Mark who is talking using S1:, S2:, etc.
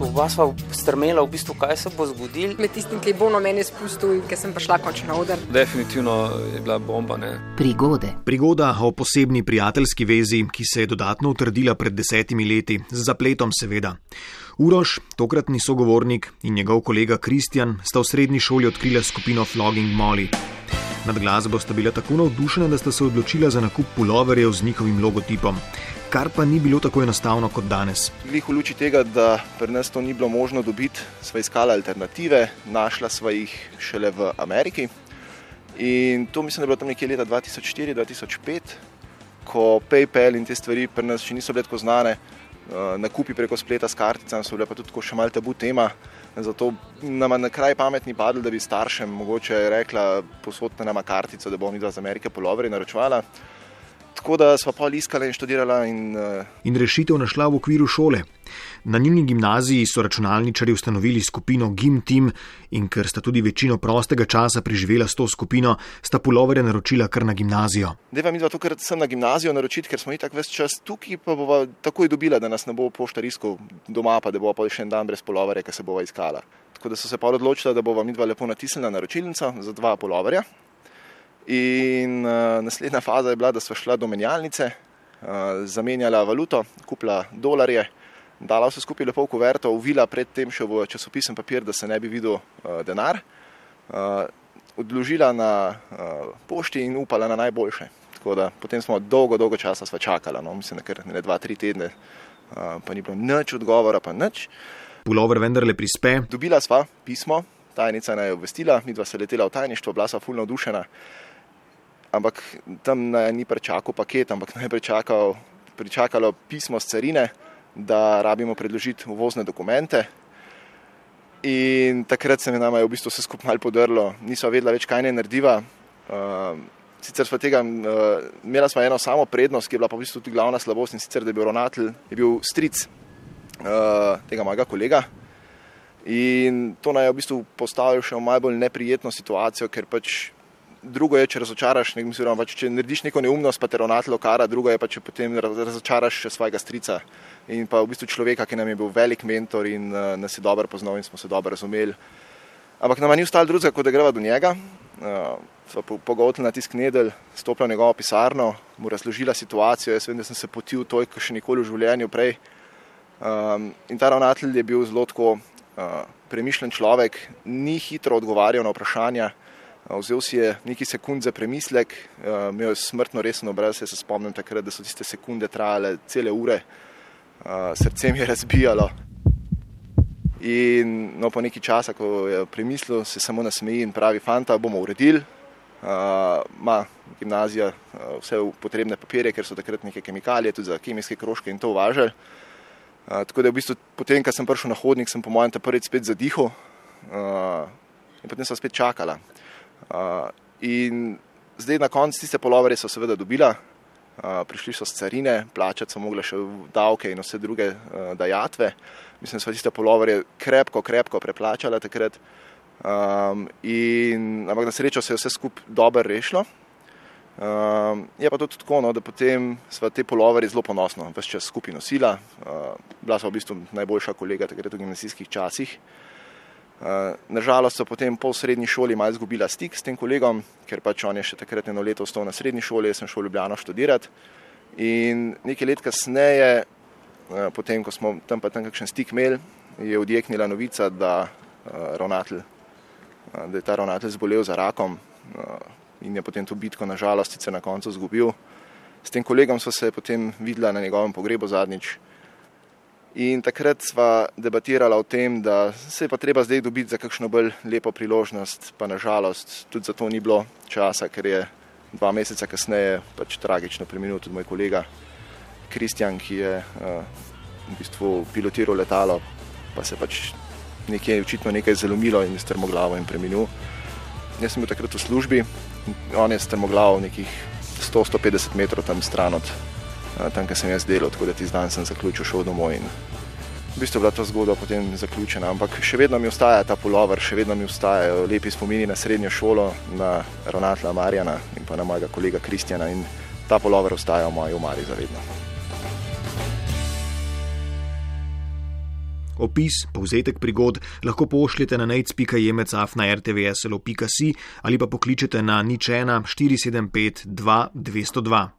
S1: Oba sva strmela, v bistvu, kaj se bo zgodilo.
S2: Med tistim, ki je bolno meni spustil in ki sem prišla končno na oder.
S3: Definitivno je bila bomba. Ne.
S4: Prigode.
S5: Prigoda o posebni prijateljski vezi, ki se je dodatno utrdila pred desetimi leti, z zapletom seveda. Uroš, tokratni sogovornik in njegov kolega Kristjan sta v srednji šoli odkrila skupino Flogging Molly. Nad glasbo sta bila tako navdušena, da sta se odločila za nakup puloverjev z njihovim logotipom, kar pa ni bilo tako enostavno kot danes.
S6: Glih v luči tega, da pri nas to ni bilo možno dobiti, sva iskala alternative, našla sva jih šele v Ameriki. In to mislim, da je bilo tam nekje leta 2004-2005, ko PayPal in te stvari pri nas še niso bile tako znane. Nakupi preko spleta s karticami so bile pa tudi še malce tabu tema. Zato nam je na kraj pametni padlo, da bi staršem mogoče rekla, posodite nama kartico, da bomo mi dva z Amerike poloveri naročvala. Tako da smo pa iskali in študirala. In, uh...
S5: in rešitev našla v okviru šole. Na njeni gimnaziji so računalničari ustanovili skupino Gim Team in ker sta tudi večino prostega časa preživela s to skupino, sta puloverje naročila kar na gimnazijo.
S6: Deva mi dva to, ker sem na gimnazijo naročiti, ker smo itak ves čas tukaj, pa bova takoj dobila, da nas ne bo pošta riskov doma, pa da bo pa še en dan brez puloverja, ki se bova iskala. Tako da so se pa odločila, da bova mi dva lepo natisnila naročilnico za dva puloverja. In uh, naslednja faza je bila, da smo šla do menjalnice, uh, zamenjala valuto, kupila dolarje, dala vse skupaj lepo v kuverto, uvila predtem še v časopisen papir, da se ne bi videl uh, denar, uh, odložila na uh, pošti in upala na najboljše. Tako da potem smo dolgo, dolgo časa čakali, no, mislim, da ne dva, tri tedne, uh, pa ni bilo nič odgovora, pa nič.
S5: Pulover vendarle prispe.
S6: Dobila sva pismo, tajnica naj je obvestila, mi dva se letela v tajništvo, bila sva fulno odušena ampak tam ni pričakal paket, ampak naj pričakal, pričakalo pismo z carine, da rabimo predložiti uvozne dokumente. In takrat se mi nama je v bistvu vse skupaj malo podrlo, nismo vedela več, kaj ne narediva. Uh, sicer smo tega, uh, imela smo eno samo prednost, ki je bila pa v bistvu tudi glavna slabost in sicer, da je bil ravnatelj, je bil stric uh, tega mojega kolega. In to naj je v bistvu postavil še v najbolj neprijetno situacijo, ker pač drugo je, če razočaraš, ne, mislim, pač, če narediš neko neumnost, pa te ravnatelj kara, drugo je pa, če potem razočaraš še svojega strica in pa v bistvu človeka, ki nam je bil velik mentor in uh, nas je dobro poznal in smo se dobro razumeli. Ampak nam ni ostalo drugega, kot da greva do njega. Uh, sva pogovorila na tisk nedel, stopila v njegovo pisarno, mu razložila situacijo. Jaz vem, da sem se potil to, kar še nikoli v življenju prej. Um, in ta ravnatelj je bil zelo tako uh, premišljen človek, ni hitro odgovarjal na vprašanja. Vzel si je nekaj sekund za premislek, imel je smrtno resen obraz. Jaz se spomnim takrat, da so tiste sekunde trajale cele ure, srce mi je razbijalo. In no, po nekaj časa, ko je premislil, se samo nasmeji in pravi: Fanta, bomo uredili. Ma gimnazija vse potrebne papirje, ker so takrat neke kemikalije, tudi za kemijske krožke in to uvažali. Tako da v bistvu potem, ko sem prišel na hodnik, sem po mojem ta prvič spet zadihal in potem sem spet čakala. Uh, in zdaj na koncu tiste poloverje so seveda dobila, uh, prišli so z carine, plačati so mogli še davke in vse druge uh, dajatve. Mislim, da so tiste poloverje krepko, krepko preplačali takrat. Um, in, ampak na srečo se je vse skupaj dobro rešilo. Um, je pa tudi tako, no, da potem smo te poloverje zelo ponosno, vse čas skupaj nosila. Uh, bila so v bistvu najboljša kolega takrat v gimnazijskih časih. Eh, Nažalost so potem po srednji šoli malo izgubila stik s tem kolegom, ker pač on je še takrat eno leto ostal na srednji šoli, jaz sem šel v Ljubljano študirati. In nekaj let kasneje, eh, potem ko smo tam pa tam kakšen stik imeli, je odjeknila novica, da, eh, ravnatelj, da je ta ravnatelj zbolel za rakom in je potem to bitko nažalost sicer na koncu izgubil. S tem kolegom so se potem videla na njegovem pogrebu zadnjič. In takrat sva debatirala o tem, da se je pa treba zdaj dobiti za kakšno bolj lepo priložnost, pa nažalost tudi za to ni bilo časa, ker je dva meseca kasneje pač tragično preminil tudi moj kolega Kristjan, ki je uh, v bistvu pilotiral letalo, pa se pač nekje očitno nekaj zalomilo in je strmoglavo in preminil. Jaz sem bil takrat v službi, on je strmoglavo nekih 100-150 metrov tam stran od tam, kjer sem jaz delal, tako da ti zdaj sem zaključil šel domov. In v bistvu je bila ta zgodba potem zaključena, ampak še vedno mi ostaja ta polover, še vedno mi ostajajo lepi spomini na srednjo šolo, na ravnatla Marjana in pa na mojega kolega Kristjana in ta polover ostaja v moji umari zavedno.
S5: Opis, povzetek prigod lahko pošljete na najc.jemecaf na rtvslo.si ali pa pokličete na nič 1 475 2 202.